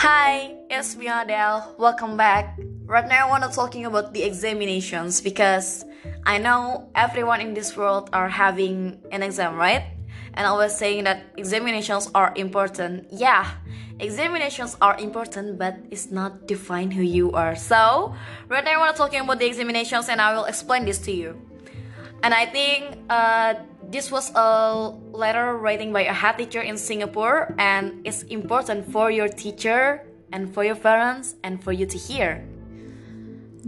Hi, it's me Adele. Welcome back. Right now, I want to talking about the examinations because I know everyone in this world are having an exam, right? And I was saying that examinations are important. Yeah, examinations are important, but it's not define who you are. So, right now, I want to talking about the examinations, and I will explain this to you. And I think uh, this was a letter writing by a head teacher in Singapore, and it's important for your teacher and for your parents and for you to hear.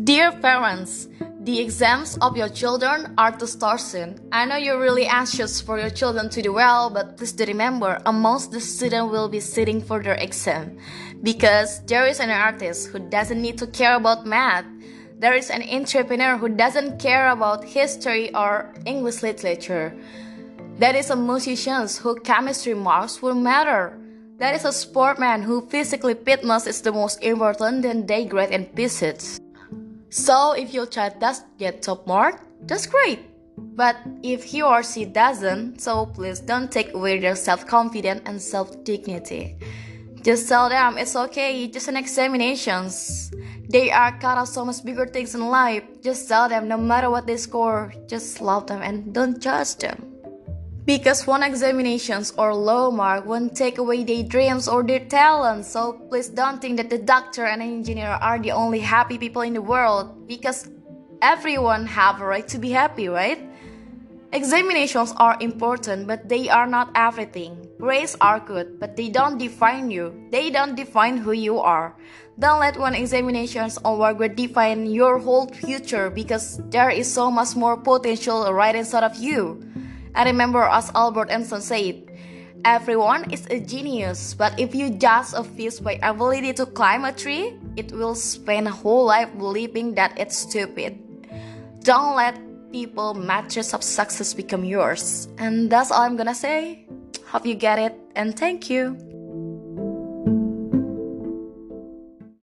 Dear parents, the exams of your children are to start soon. I know you're really anxious for your children to do well, but please do remember, amongst the students will be sitting for their exam. Because there is an artist who doesn't need to care about math there is an entrepreneur who doesn't care about history or English literature. There is a musician whose chemistry marks will matter. There is a sportman who physically fitness is the most important than they grade and physics. So if your child does get top mark, that's great. But if he or she doesn't, so please don't take away their self-confidence and self-dignity. Just tell them it's okay, It's just an examinations. They are cut out so much bigger things in life. Just tell them no matter what they score, just love them and don't judge them. Because one examinations or low mark won't take away their dreams or their talents. So please don't think that the doctor and engineer are the only happy people in the world. Because everyone have a right to be happy, right? Examinations are important, but they are not everything. Grades are good, but they don't define you. They don't define who you are. Don't let one examinations or work define your whole future because there is so much more potential right inside of you. I remember as Albert Einstein said, Everyone is a genius, but if you judge a fish by ability to climb a tree, it will spend a whole life believing that it's stupid. Don't let people matches of success become yours. And that's all I'm gonna say. Hope you get it and thank you.